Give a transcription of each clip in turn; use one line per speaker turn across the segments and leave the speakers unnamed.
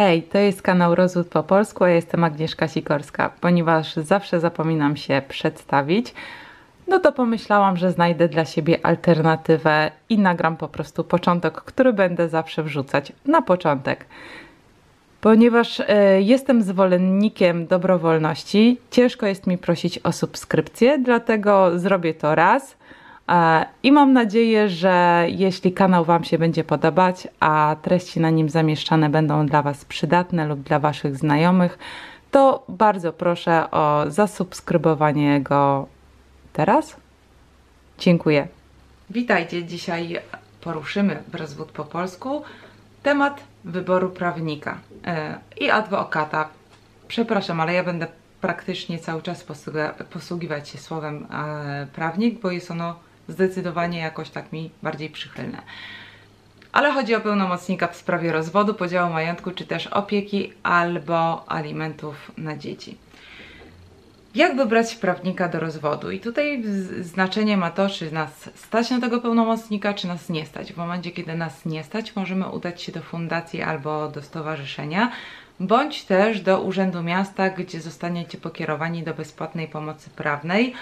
Hej, to jest kanał Rozwód po polsku, ja jestem Agnieszka Sikorska. Ponieważ zawsze zapominam się przedstawić, no to pomyślałam, że znajdę dla siebie alternatywę i nagram po prostu początek, który będę zawsze wrzucać na początek. Ponieważ y, jestem zwolennikiem dobrowolności, ciężko jest mi prosić o subskrypcję, dlatego zrobię to raz. E, I mam nadzieję, że jeśli kanał Wam się będzie podobać, a treści na nim zamieszczane będą dla Was przydatne lub dla Waszych znajomych, to bardzo proszę o zasubskrybowanie go teraz. Dziękuję. Witajcie. Dzisiaj poruszymy w rozwód po polsku temat wyboru prawnika e, i adwokata. Przepraszam, ale ja będę praktycznie cały czas posługiwać się słowem e, prawnik, bo jest ono zdecydowanie jakoś tak mi bardziej przychylne. Ale chodzi o pełnomocnika w sprawie rozwodu, podziału majątku, czy też opieki albo alimentów na dzieci. Jak wybrać prawnika do rozwodu? I tutaj znaczenie ma to, czy nas stać na tego pełnomocnika, czy nas nie stać. W momencie, kiedy nas nie stać, możemy udać się do fundacji albo do stowarzyszenia, bądź też do Urzędu Miasta, gdzie zostaniecie pokierowani do bezpłatnej pomocy prawnej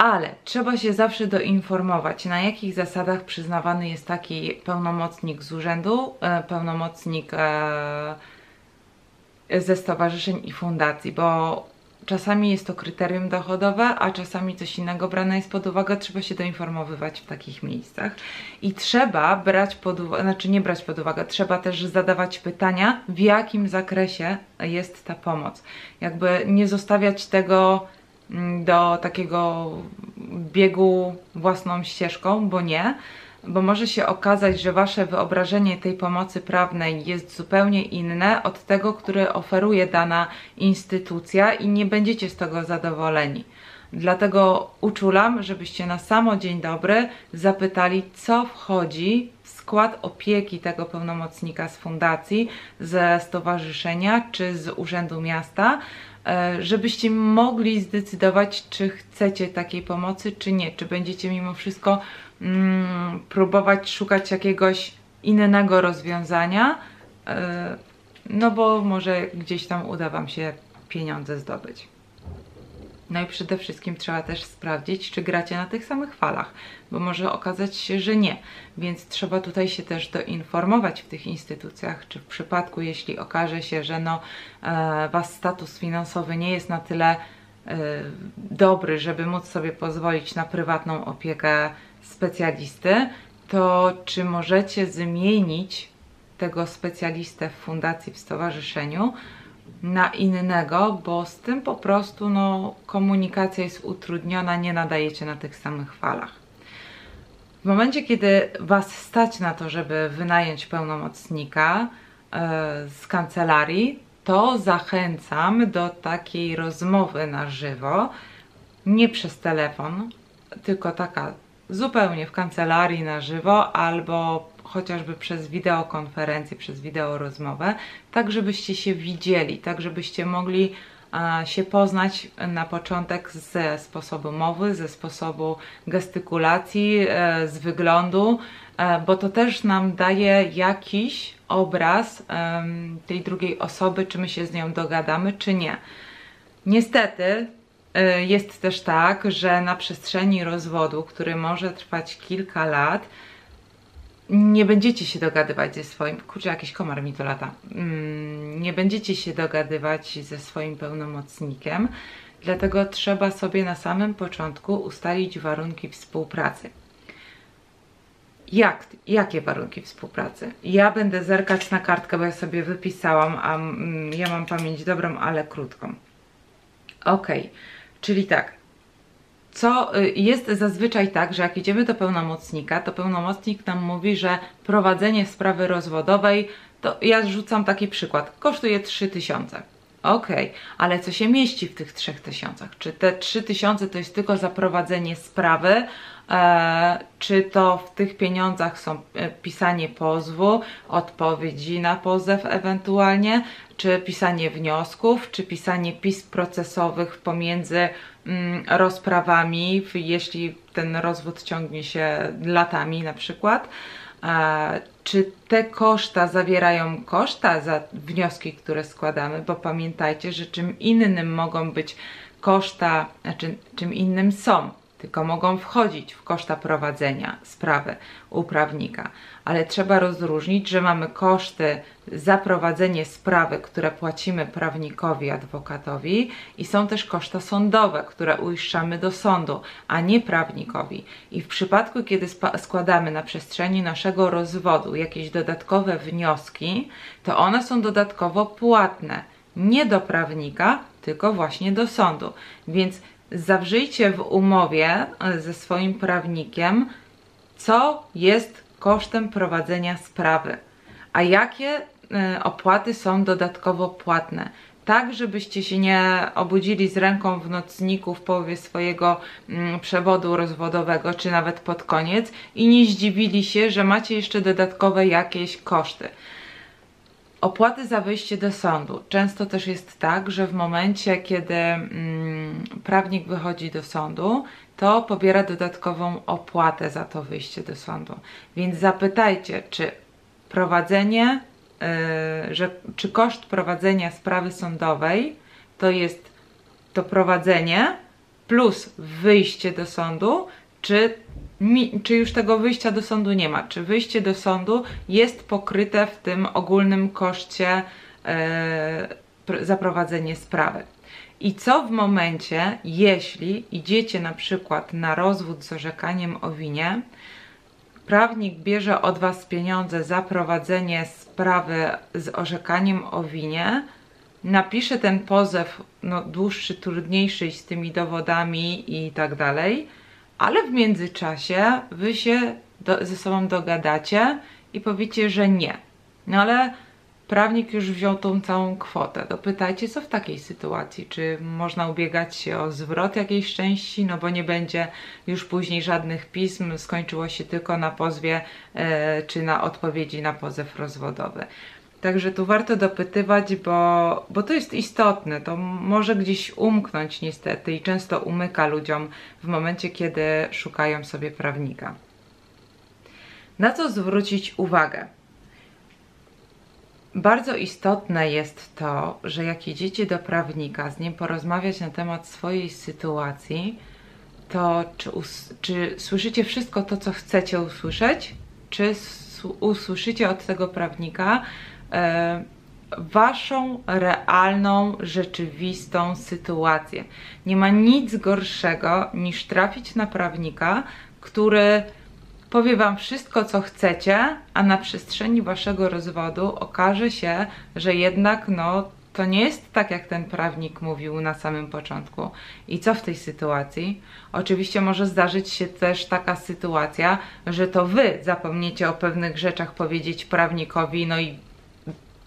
ale trzeba się zawsze doinformować, na jakich zasadach przyznawany jest taki pełnomocnik z urzędu, e, pełnomocnik e, ze stowarzyszeń i fundacji, bo czasami jest to kryterium dochodowe, a czasami coś innego brane jest pod uwagę, trzeba się doinformowywać w takich miejscach i trzeba brać pod uwagę, znaczy nie brać pod uwagę, trzeba też zadawać pytania, w jakim zakresie jest ta pomoc. Jakby nie zostawiać tego do takiego biegu własną ścieżką, bo nie, bo może się okazać, że Wasze wyobrażenie tej pomocy prawnej jest zupełnie inne od tego, które oferuje dana instytucja i nie będziecie z tego zadowoleni. Dlatego uczulam, żebyście na samo dzień dobry zapytali, co wchodzi skład opieki tego pełnomocnika z fundacji, ze stowarzyszenia czy z Urzędu Miasta, E, żebyście mogli zdecydować, czy chcecie takiej pomocy, czy nie. Czy będziecie mimo wszystko mm, próbować szukać jakiegoś innego rozwiązania, e, no bo może gdzieś tam uda Wam się pieniądze zdobyć. No i przede wszystkim trzeba też sprawdzić, czy gracie na tych samych falach, bo może okazać się, że nie. Więc trzeba tutaj się też doinformować w tych instytucjach, czy w przypadku, jeśli okaże się, że no, e, Was status finansowy nie jest na tyle e, dobry, żeby móc sobie pozwolić na prywatną opiekę specjalisty, to czy możecie zmienić tego specjalistę w fundacji, w stowarzyszeniu, na innego, bo z tym po prostu no, komunikacja jest utrudniona, nie nadajecie na tych samych falach. W momencie, kiedy Was stać na to, żeby wynająć pełnomocnika e, z kancelarii, to zachęcam do takiej rozmowy na żywo, nie przez telefon, tylko taka zupełnie w kancelarii na żywo albo chociażby przez wideokonferencję, przez wideorozmowę, tak żebyście się widzieli, tak żebyście mogli się poznać na początek ze sposobu mowy, ze sposobu gestykulacji, e, z wyglądu, e, bo to też nam daje jakiś obraz tej drugiej osoby, czy my się z nią dogadamy, czy nie. Niestety e, jest też tak, że na przestrzeni rozwodu, który może trwać kilka lat, nie będziecie się dogadywać ze swoim, kurczę, jakiś komar mi to lata, mm, nie będziecie się dogadywać ze swoim pełnomocnikiem, dlatego trzeba sobie na samym początku ustalić warunki współpracy. Jak, jakie warunki współpracy? Ja będę zerkać na kartkę, bo ja sobie wypisałam, a mm, ja mam pamięć dobrą, ale krótką. Ok, czyli tak, co y, jest zazwyczaj tak, że jak idziemy do pełnomocnika, to pełnomocnik nam mówi, że prowadzenie sprawy rozwodowej, to ja rzucam taki przykład, kosztuje 3000. Okej, okay, ale co się mieści w tych 3000? Czy te 3000 to jest tylko za prowadzenie sprawy, e, czy to w tych pieniądzach są e, pisanie pozwu, odpowiedzi na pozew ewentualnie, czy pisanie wniosków, czy pisanie pism procesowych pomiędzy rozprawami, jeśli ten rozwód ciągnie się latami na przykład. czy te koszta zawierają koszta za wnioski, które składamy, bo pamiętajcie, że czym innym mogą być koszta, znaczy czym innym są tylko mogą wchodzić w koszta prowadzenia sprawy u prawnika. Ale trzeba rozróżnić, że mamy koszty za prowadzenie sprawy, które płacimy prawnikowi, adwokatowi i są też koszta sądowe, które uiszczamy do sądu, a nie prawnikowi. I w przypadku, kiedy składamy na przestrzeni naszego rozwodu jakieś dodatkowe wnioski, to one są dodatkowo płatne nie do prawnika, tylko właśnie do sądu. Więc zawrzyjcie w umowie e, ze swoim prawnikiem, co jest kosztem prowadzenia sprawy, a jakie e, opłaty są dodatkowo płatne. Tak, żebyście się nie obudzili z ręką w nocniku w połowie swojego mm, przewodu rozwodowego, czy nawet pod koniec i nie zdziwili się, że macie jeszcze dodatkowe jakieś koszty. Opłaty za wyjście do sądu. Często też jest tak, że w momencie, kiedy mm, prawnik wychodzi do sądu, to pobiera dodatkową opłatę za to wyjście do sądu. Więc zapytajcie, czy prowadzenie, yy, że, czy koszt prowadzenia sprawy sądowej to jest to prowadzenie plus wyjście do sądu, czy mi, czy już tego wyjścia do sądu nie ma, czy wyjście do sądu jest pokryte w tym ogólnym koszcie e, zaprowadzenie sprawy. I co w momencie, jeśli idziecie na przykład na rozwód z orzekaniem o winie, prawnik bierze od Was pieniądze za prowadzenie sprawy z orzekaniem o winie, napisze ten pozew no, dłuższy, trudniejszy z tymi dowodami i tak dalej, ale w międzyczasie wy się do, ze sobą dogadacie i powiecie, że nie. No ale prawnik już wziął tą całą kwotę. Dopytajcie, co w takiej sytuacji? Czy można ubiegać się o zwrot jakiejś części, no bo nie będzie już później żadnych pism, skończyło się tylko na pozwie e, czy na odpowiedzi na pozew rozwodowy. Także tu warto dopytywać, bo, bo to jest istotne. To może gdzieś umknąć niestety i często umyka ludziom w momencie, kiedy szukają sobie prawnika. Na co zwrócić uwagę? Bardzo istotne jest to, że jak idziecie do prawnika, z nim porozmawiać na temat swojej sytuacji, to czy, czy słyszycie wszystko to, co chcecie usłyszeć, czy usłyszycie od tego prawnika waszą realną, rzeczywistą sytuację. Nie ma nic gorszego niż trafić na prawnika, który powie wam wszystko, co chcecie, a na przestrzeni waszego rozwodu okaże się, że jednak no to nie jest tak, jak ten prawnik mówił na samym początku. I co w tej sytuacji? Oczywiście może zdarzyć się też taka sytuacja, że to wy zapomniecie o pewnych rzeczach powiedzieć prawnikowi, no i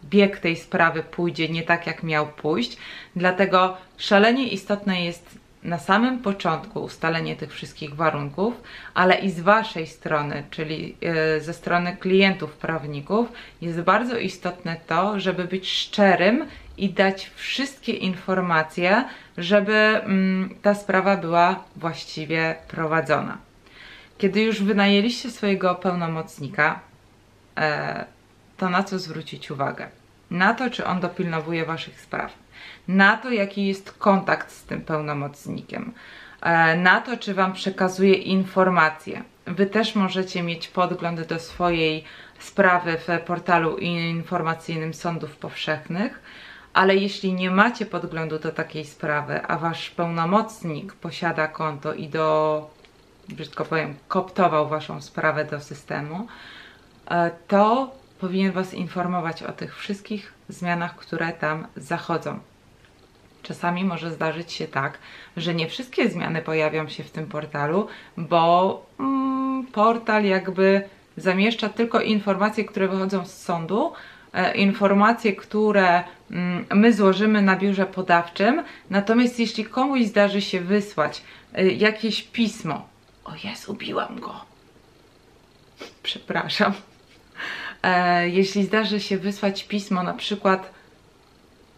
bieg tej sprawy pójdzie nie tak, jak miał pójść. Dlatego szalenie istotne jest na samym początku ustalenie tych wszystkich warunków, ale i z Waszej strony, czyli e, ze strony klientów, prawników, jest bardzo istotne to, żeby być szczerym i dać wszystkie informacje, żeby mm, ta sprawa była właściwie prowadzona. Kiedy już wynajęliście swojego pełnomocnika, e, to na co zwrócić uwagę? Na to, czy on dopilnowuje Waszych spraw, na to, jaki jest kontakt z tym pełnomocnikiem, e, na to, czy Wam przekazuje informacje. Wy też możecie mieć podgląd do swojej sprawy w portalu informacyjnym sądów powszechnych, ale jeśli nie macie podglądu do takiej sprawy, a Wasz pełnomocnik posiada konto i do, brzydko powiem, koptował Waszą sprawę do systemu, e, to powinien Was informować o tych wszystkich zmianach, które tam zachodzą. Czasami może zdarzyć się tak, że nie wszystkie zmiany pojawią się w tym portalu, bo mm, portal jakby zamieszcza tylko informacje, które wychodzą z sądu, e, informacje, które mm, my złożymy na biurze podawczym. Natomiast jeśli komuś zdarzy się wysłać e, jakieś pismo, o jest, ubiłam go. Przepraszam jeśli zdarzy się wysłać pismo na przykład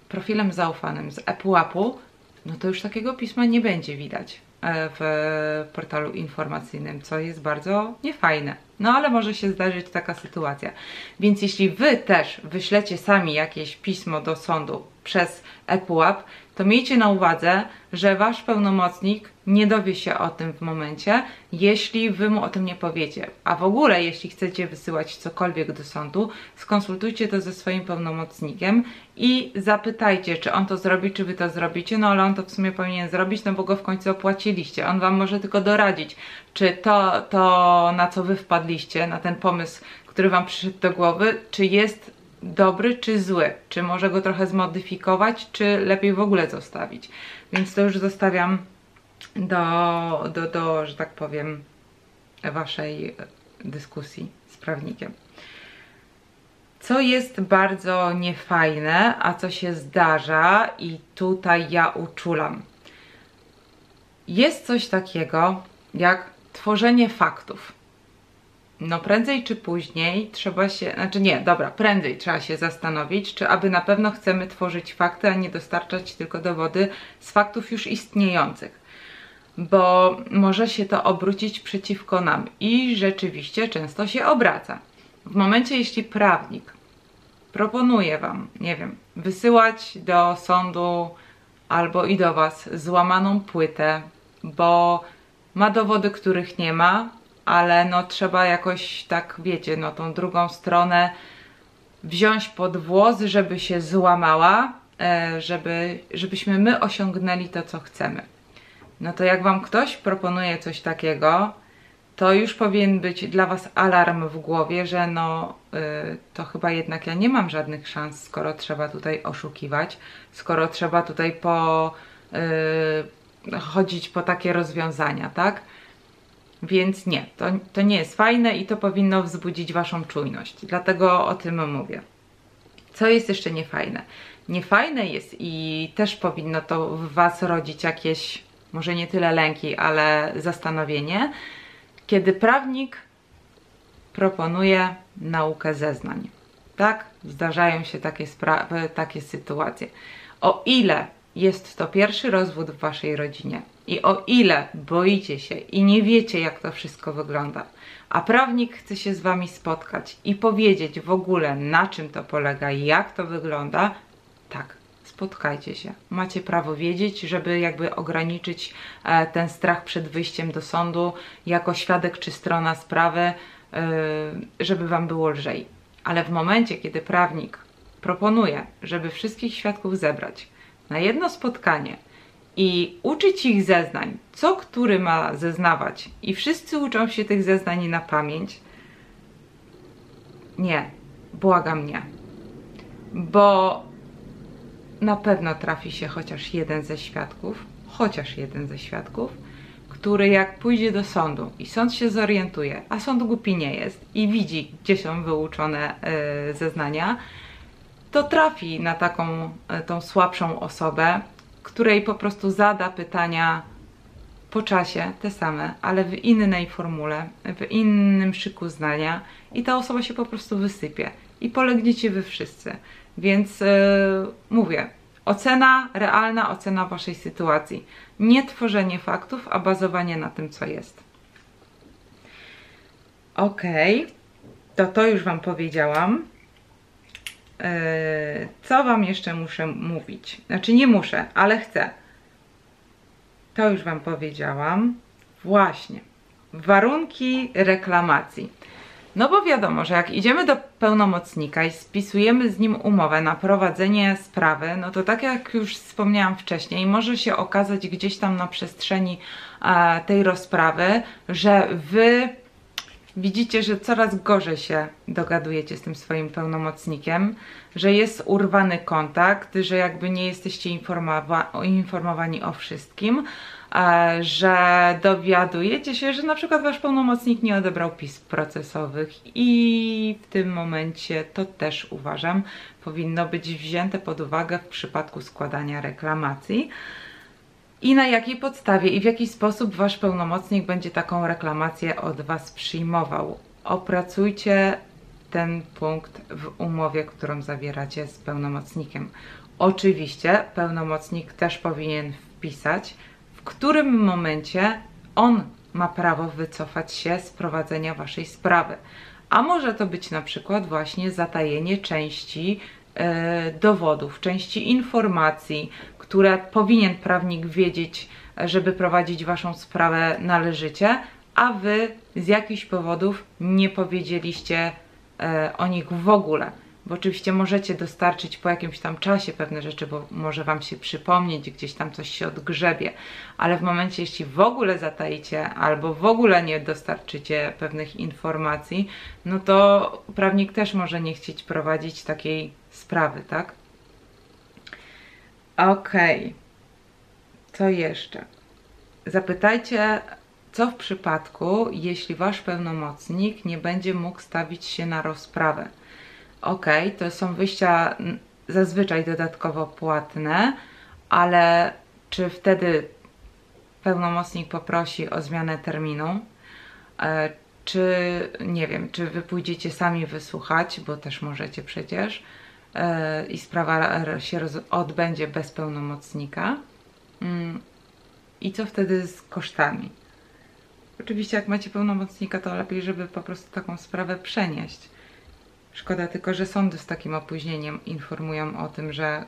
profilem zaufanym z ePUAP-u, no to już takiego pisma nie będzie widać. e, w portalu informacyjnym, co jest bardzo niefajne. No ale może się zdarzyć taka sytuacja. Więc jeśli Wy też wyślecie sami jakieś pismo do sądu przez ePUAP, to miejcie na uwadze, że Wasz pełnomocnik nie dowie się o tym w momencie, jeśli Wy mu o tym nie powiecie. A w ogóle, jeśli chcecie wysyłać cokolwiek do sądu, skonsultujcie to ze swoim pełnomocnikiem i zapytajcie, czy on to zrobi, czy Wy to zrobicie. No ale on to w sumie powinien zrobić, no bo go w końcu opłaciliście. On Wam może tylko doradzić, czy to, to na co Wy wpadliście, na ten pomysł, który Wam przyszedł do głowy, czy jest dobry czy zły, czy może go trochę zmodyfikować, czy lepiej w ogóle zostawić. Więc to już zostawiam do, do, do że tak powiem, Waszej dyskusji z prawnikiem. Co jest bardzo niefajne, a co się zdarza, i tutaj ja uczulam. Jest coś takiego jak tworzenie faktów no prędzej czy później trzeba się, znaczy nie, dobra, prędzej trzeba się zastanowić, czy aby na pewno chcemy tworzyć fakty, a nie dostarczać tylko dowody z faktów już istniejących. Bo może się to obrócić przeciwko nam i rzeczywiście często się obraca. W momencie, jeśli prawnik proponuje Wam, nie wiem, wysyłać do sądu albo i do Was złamaną płytę, bo ma dowody, których nie ma, ale no trzeba jakoś tak, wiecie, no tą drugą stronę wziąć pod włos, żeby się złamała, e, żeby, żebyśmy my osiągnęli to, co chcemy. No to jak Wam ktoś proponuje coś takiego, to już powinien być dla Was alarm w głowie, że no y, to chyba jednak ja nie mam żadnych szans, skoro trzeba tutaj oszukiwać, skoro trzeba tutaj po, y, chodzić po takie rozwiązania, tak? Więc nie, to, to nie jest fajne i to powinno wzbudzić Waszą czujność. Dlatego o tym mówię. Co jest jeszcze niefajne? Niefajne jest i też powinno to w Was rodzić jakieś, może nie tyle lęki, ale zastanowienie, kiedy prawnik proponuje naukę zeznań. Tak? Zdarzają się takie sprawy, takie sytuacje. O ile jest to pierwszy rozwód w Waszej rodzinie, i o ile boicie się i nie wiecie, jak to wszystko wygląda, a prawnik chce się z Wami spotkać i powiedzieć w ogóle, na czym to polega jak to wygląda, tak, spotkajcie się. Macie prawo wiedzieć, żeby jakby ograniczyć e, ten strach przed wyjściem do sądu jako świadek czy strona sprawy, e, żeby Wam było lżej. Ale w momencie, kiedy prawnik proponuje, żeby wszystkich świadków zebrać na jedno spotkanie, i uczyć ich zeznań, co który ma zeznawać, i wszyscy uczą się tych zeznań na pamięć. Nie, błagam nie. Bo na pewno trafi się chociaż jeden ze świadków, chociaż jeden ze świadków, który jak pójdzie do sądu i sąd się zorientuje, a sąd głupi nie jest i widzi, gdzie są wyuczone yy, zeznania, to trafi na taką yy, tą słabszą osobę, której po prostu zada pytania po czasie, te same, ale w innej formule, w innym szyku zdania i ta osoba się po prostu wysypie i polegniecie wy wszyscy. Więc yy, mówię, ocena, realna ocena waszej sytuacji. Nie tworzenie faktów, a bazowanie na tym, co jest. Ok, to to już Wam powiedziałam. E, co Wam jeszcze muszę mówić? Znaczy nie muszę, ale chcę. To już Wam powiedziałam. Właśnie. Warunki reklamacji. No bo wiadomo, że jak idziemy do pełnomocnika i spisujemy z nim umowę na prowadzenie sprawy, no to tak jak już wspomniałam wcześniej, może się okazać gdzieś tam na przestrzeni e, tej rozprawy, że Wy widzicie, że coraz gorzej się dogadujecie z tym swoim pełnomocnikiem, że jest urwany kontakt, że jakby nie jesteście informowa informowani o wszystkim, e, że dowiadujecie się, że na przykład wasz pełnomocnik nie odebrał pism procesowych i w tym momencie to też uważam powinno być wzięte pod uwagę w przypadku składania reklamacji i na jakiej podstawie i w jaki sposób Wasz pełnomocnik będzie taką reklamację od Was przyjmował. Opracujcie ten punkt w umowie, którą zawieracie z pełnomocnikiem. Oczywiście pełnomocnik też powinien wpisać w którym momencie on ma prawo wycofać się z prowadzenia waszej sprawy. A może to być na przykład właśnie zatajenie części e, dowodów, części informacji, które powinien prawnik wiedzieć, żeby prowadzić waszą sprawę należycie, a wy z jakichś powodów nie powiedzieliście e, o nich w ogóle bo oczywiście możecie dostarczyć po jakimś tam czasie pewne rzeczy, bo może Wam się przypomnieć, gdzieś tam coś się odgrzebie, ale w momencie, jeśli w ogóle zataicie albo w ogóle nie dostarczycie pewnych informacji, no to prawnik też może nie chcieć prowadzić takiej sprawy, tak? Okej. Okay. Co jeszcze? Zapytajcie, co w przypadku, jeśli Wasz pełnomocnik nie będzie mógł stawić się na rozprawę ok, to są wyjścia zazwyczaj dodatkowo płatne, ale czy wtedy pełnomocnik poprosi o zmianę terminu? E, czy nie wiem, czy wy pójdziecie sami wysłuchać, bo też możecie przecież, i sprawa się odbędzie bez pełnomocnika? Mm, I co wtedy z kosztami? Oczywiście, jak macie pełnomocnika, to lepiej, żeby po prostu taką sprawę przenieść. Szkoda tylko, że sądy z takim opóźnieniem informują o tym, że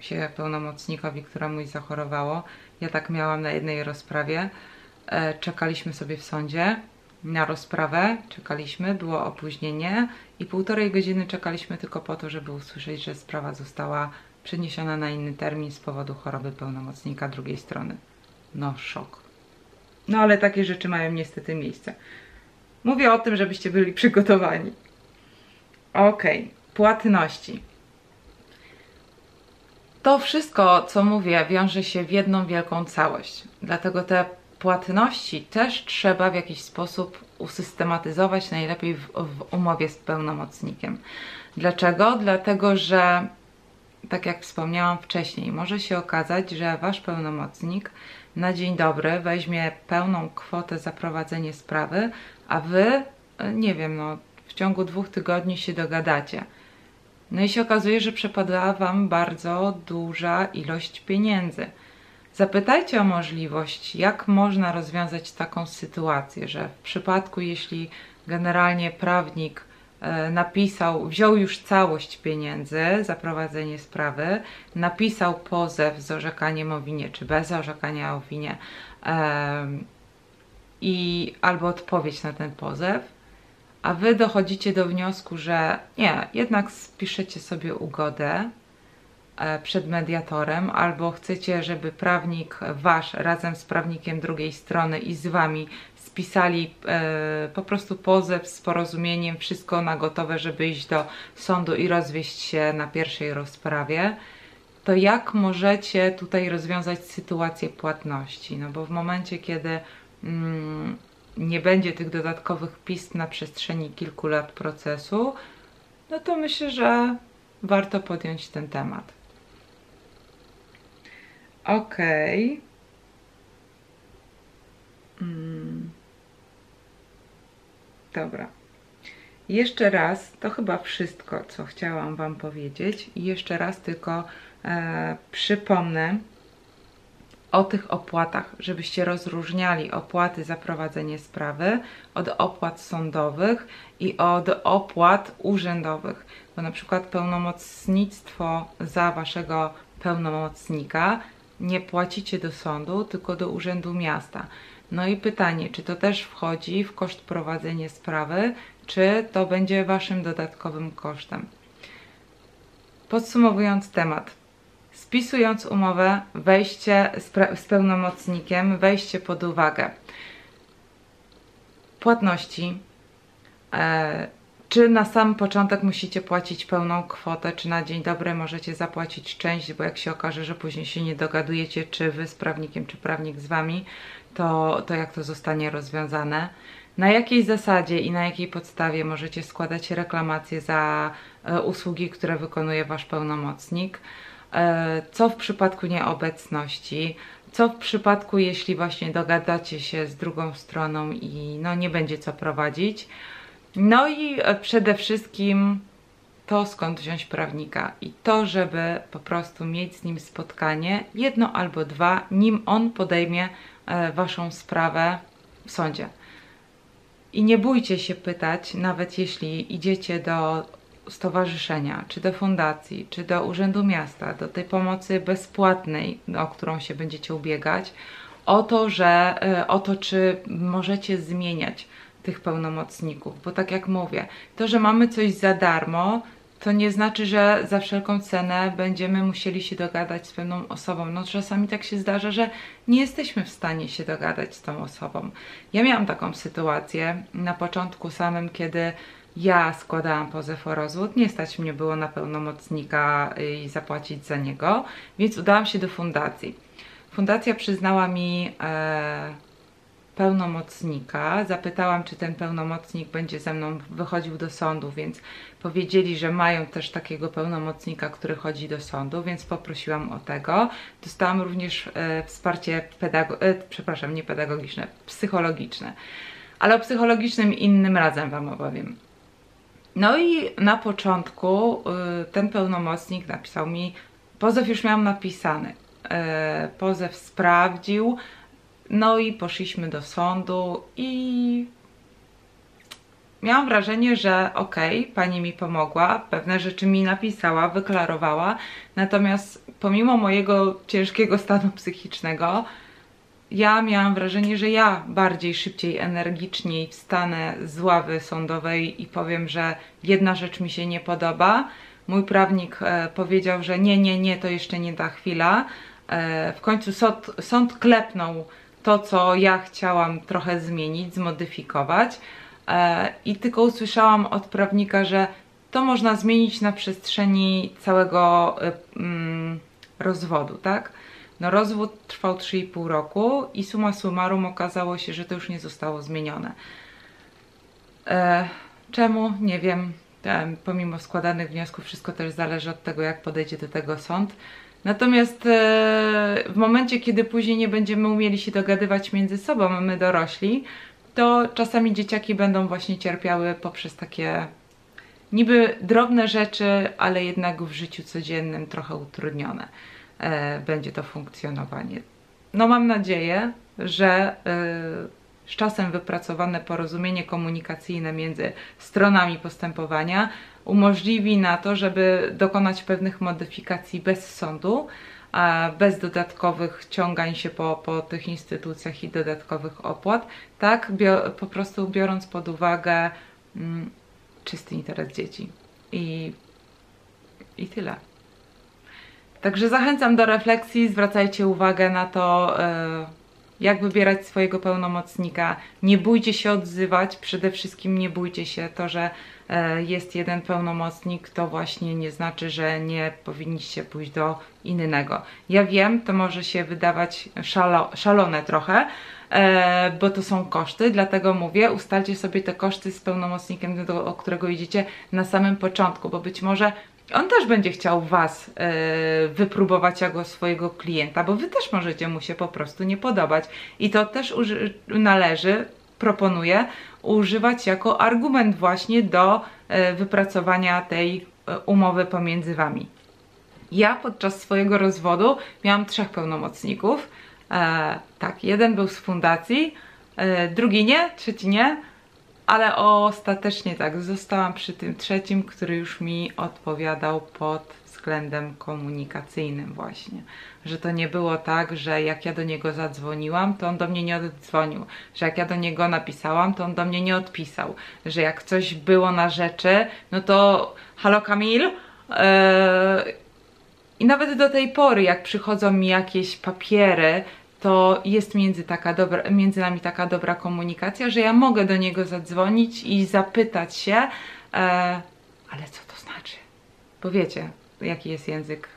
się pełnomocnikowi, któremuś zachorowało. Ja tak miałam na jednej rozprawie. E, czekaliśmy sobie w sądzie na rozprawę, czekaliśmy, było opóźnienie i półtorej godziny czekaliśmy tylko po to, żeby usłyszeć, że sprawa została przeniesiona na inny termin z powodu choroby pełnomocnika drugiej strony. No, szok. No ale takie rzeczy mają niestety miejsce. Mówię o tym, żebyście byli przygotowani. Ok, płatności. To wszystko, co mówię, wiąże się w jedną wielką całość. Dlatego te płatności też trzeba w jakiś sposób usystematyzować, najlepiej w, w umowie z pełnomocnikiem. Dlaczego? Dlatego, że tak jak wspomniałam wcześniej, może się okazać, że Wasz pełnomocnik na dzień dobry weźmie pełną kwotę za prowadzenie sprawy, a Wy, nie wiem, no w ciągu dwóch tygodni się dogadacie. No i się okazuje, że przepadła Wam bardzo duża ilość pieniędzy. Zapytajcie o możliwość, jak można rozwiązać taką sytuację, że w przypadku, jeśli generalnie prawnik e, napisał, wziął już całość pieniędzy za prowadzenie sprawy, napisał pozew z orzekaniem o winie, czy bez orzekania o winie, i albo odpowiedź na ten pozew, a Wy dochodzicie do wniosku, że nie, jednak spiszecie sobie ugodę przed mediatorem, albo chcecie, żeby prawnik Wasz razem z prawnikiem drugiej strony i z Wami spisali e, po prostu pozew z porozumieniem, wszystko na gotowe, żeby iść do sądu i rozwieść się na pierwszej rozprawie, to jak możecie tutaj rozwiązać sytuację płatności? No bo w momencie, kiedy mm, nie będzie tych dodatkowych pism na przestrzeni kilku lat procesu, no to myślę, że warto podjąć ten temat. Ok. Hmm. Dobra. Jeszcze raz, to chyba wszystko, co chciałam Wam powiedzieć. I jeszcze raz tylko e, przypomnę, o tych opłatach, żebyście rozróżniali opłaty za prowadzenie sprawy od opłat sądowych i od opłat urzędowych, bo na przykład pełnomocnictwo za waszego pełnomocnika nie płacicie do sądu, tylko do urzędu miasta. No i pytanie, czy to też wchodzi w koszt prowadzenia sprawy, czy to będzie waszym dodatkowym kosztem. Podsumowując temat, spisując umowę, wejście z, pełnomocnikiem, wejście pod uwagę płatności. E, czy na sam początek musicie płacić pełną kwotę, czy na dzień dobry możecie zapłacić część, bo jak się okaże, że później się nie dogadujecie, czy wy z prawnikiem, czy prawnik z wami, to, to jak to zostanie rozwiązane. Na jakiej zasadzie i na jakiej podstawie możecie składać reklamacje za e, usługi, które wykonuje wasz pełnomocnik. E, co w przypadku nieobecności, co w przypadku, jeśli właśnie dogadacie się z drugą stroną i no, nie będzie co prowadzić. No i e, przede wszystkim to skąd wziąć prawnika i to, żeby po prostu mieć z nim spotkanie, jedno albo dwa, nim on podejmie e, waszą sprawę w sądzie. I nie bójcie się pytać, nawet jeśli idziecie do stowarzyszenia, czy do fundacji, czy do Urzędu Miasta, do tej pomocy bezpłatnej, o którą się będziecie ubiegać, o to, że e, o to, czy możecie zmieniać tych pełnomocników, bo tak jak mówię, to, że mamy coś za darmo, to nie znaczy, że za wszelką cenę będziemy musieli się dogadać z pewną osobą. No czasami tak się zdarza, że nie jesteśmy w stanie się dogadać z tą osobą. Ja miałam taką sytuację na początku samym, kiedy ja składałam pozew o rozwód, nie stać mnie było na pełnomocnika i zapłacić za niego, więc udałam się do fundacji. Fundacja przyznała mi e, pełnomocnika. Zapytałam, czy ten pełnomocnik będzie ze mną wychodził do sądu, więc powiedzieli, że mają też takiego pełnomocnika, który chodzi do sądu, więc poprosiłam o tego. Dostałam również e, wsparcie pedagogiczne, e, przepraszam, nie pedagogiczne, psychologiczne. Ale o psychologicznym innym razem Wam opowiem. No i na początku y, ten pełnomocnik napisał mi, pozew już miałam napisany. E, pozew sprawdził, no i poszliśmy do sądu i miałam wrażenie, że okej, okay, pani mi pomogła, pewne rzeczy mi napisała, wyklarowała, natomiast pomimo mojego ciężkiego stanu psychicznego, ja miałam wrażenie, że ja bardziej, szybciej, energiczniej wstanę z ławy sądowej i powiem, że jedna rzecz mi się nie podoba. Mój prawnik e, powiedział, że nie, nie, nie, to jeszcze nie ta chwila. E, w końcu sąd, sąd klepnął to, co ja chciałam trochę zmienić, zmodyfikować. E, I tylko usłyszałam od prawnika, że to można zmienić na przestrzeni całego e, mm, rozwodu, tak? No rozwód trwał 3,5 roku i suma summarum okazało się, że to już nie zostało zmienione. E, czemu? Nie wiem. Pomimo składanych wniosków wszystko też zależy od tego, jak podejdzie do tego sąd. Natomiast e, w momencie, kiedy później nie będziemy umieli się dogadywać między sobą, my dorośli, to czasami dzieciaki będą właśnie cierpiały poprzez takie niby drobne rzeczy, ale jednak w życiu codziennym trochę utrudnione e, będzie to funkcjonowanie. No mam nadzieję, że e, z czasem wypracowane porozumienie komunikacyjne między stronami postępowania umożliwi na to, żeby dokonać pewnych modyfikacji bez sądu, bez dodatkowych ciągań się po, po tych instytucjach i dodatkowych opłat, tak, po prostu biorąc pod uwagę mm, czysty interes dzieci. I, I tyle. Także zachęcam do refleksji, zwracajcie uwagę na to, yy, jak wybierać swojego pełnomocnika. Nie bójcie się odzywać, przede wszystkim nie bójcie się to, że e, jest jeden pełnomocnik, to właśnie nie znaczy, że nie powinniście pójść do innego. Ja wiem, to może się wydawać szalo, szalone trochę, e, bo to są koszty, dlatego mówię, ustalcie sobie te koszty z pełnomocnikiem, do, o którego idziecie na samym początku, bo być może on też będzie chciał Was yy, wypróbować jako swojego klienta, bo Wy też możecie mu się po prostu nie podobać. I to też należy, proponuję, używać jako argument właśnie do yy, wypracowania tej yy, umowy pomiędzy Wami. Ja podczas swojego rozwodu miałam trzech pełnomocników. tak, jeden był z fundacji, drugi nie, trzeci nie, ale ostatecznie tak, zostałam przy tym trzecim, który już mi odpowiadał pod względem komunikacyjnym właśnie. Że to nie było tak, że jak ja do niego zadzwoniłam, to on do mnie nie oddzwonił. Że jak ja do niego napisałam, to on do mnie nie odpisał. Że jak coś było na rzeczy, no to halo Kamil? Eee... I nawet do tej pory, jak przychodzą mi jakieś papiery, to jest między, taka dobra, między nami taka dobra komunikacja, że ja mogę do niego zadzwonić i zapytać się, e, ale co to znaczy? Bo wiecie, jaki jest język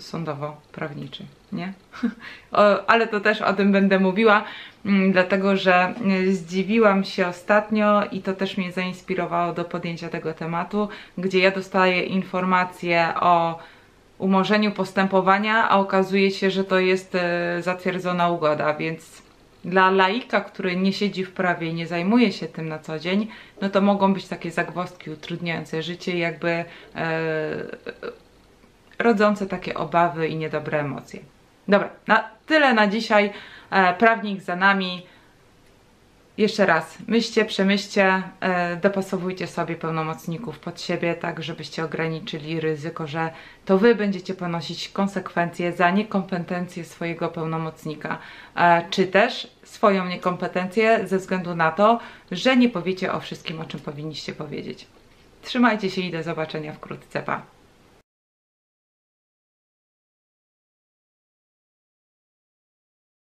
sądowo-prawniczy, nie? o, ale to też o tym będę mówiła, mm, dlatego że y, zdziwiłam się ostatnio i to też mnie zainspirowało do podjęcia tego tematu, gdzie ja dostaję informacje o umorzeniu postępowania, a okazuje się, że to jest e, zatwierdzona ugoda, więc Dla laika, który nie siedzi w prawie i nie zajmuje się tym na co dzień, no to mogą być takie zagwozdki utrudniające życie, jakby e, rodzące takie obawy i niedobre emocje. Dobra, na tyle na dzisiaj. E, prawnik za nami. Jeszcze raz, myślcie, przemyślcie, e, dopasowujcie sobie pełnomocników pod siebie, tak żebyście ograniczyli ryzyko, że to wy będziecie ponosić konsekwencje za niekompetencje swojego pełnomocnika, e, czy też swoją niekompetencję ze względu na to, że nie powiecie o wszystkim, o czym powinniście powiedzieć. Trzymajcie się i do zobaczenia wkrótce. Pa!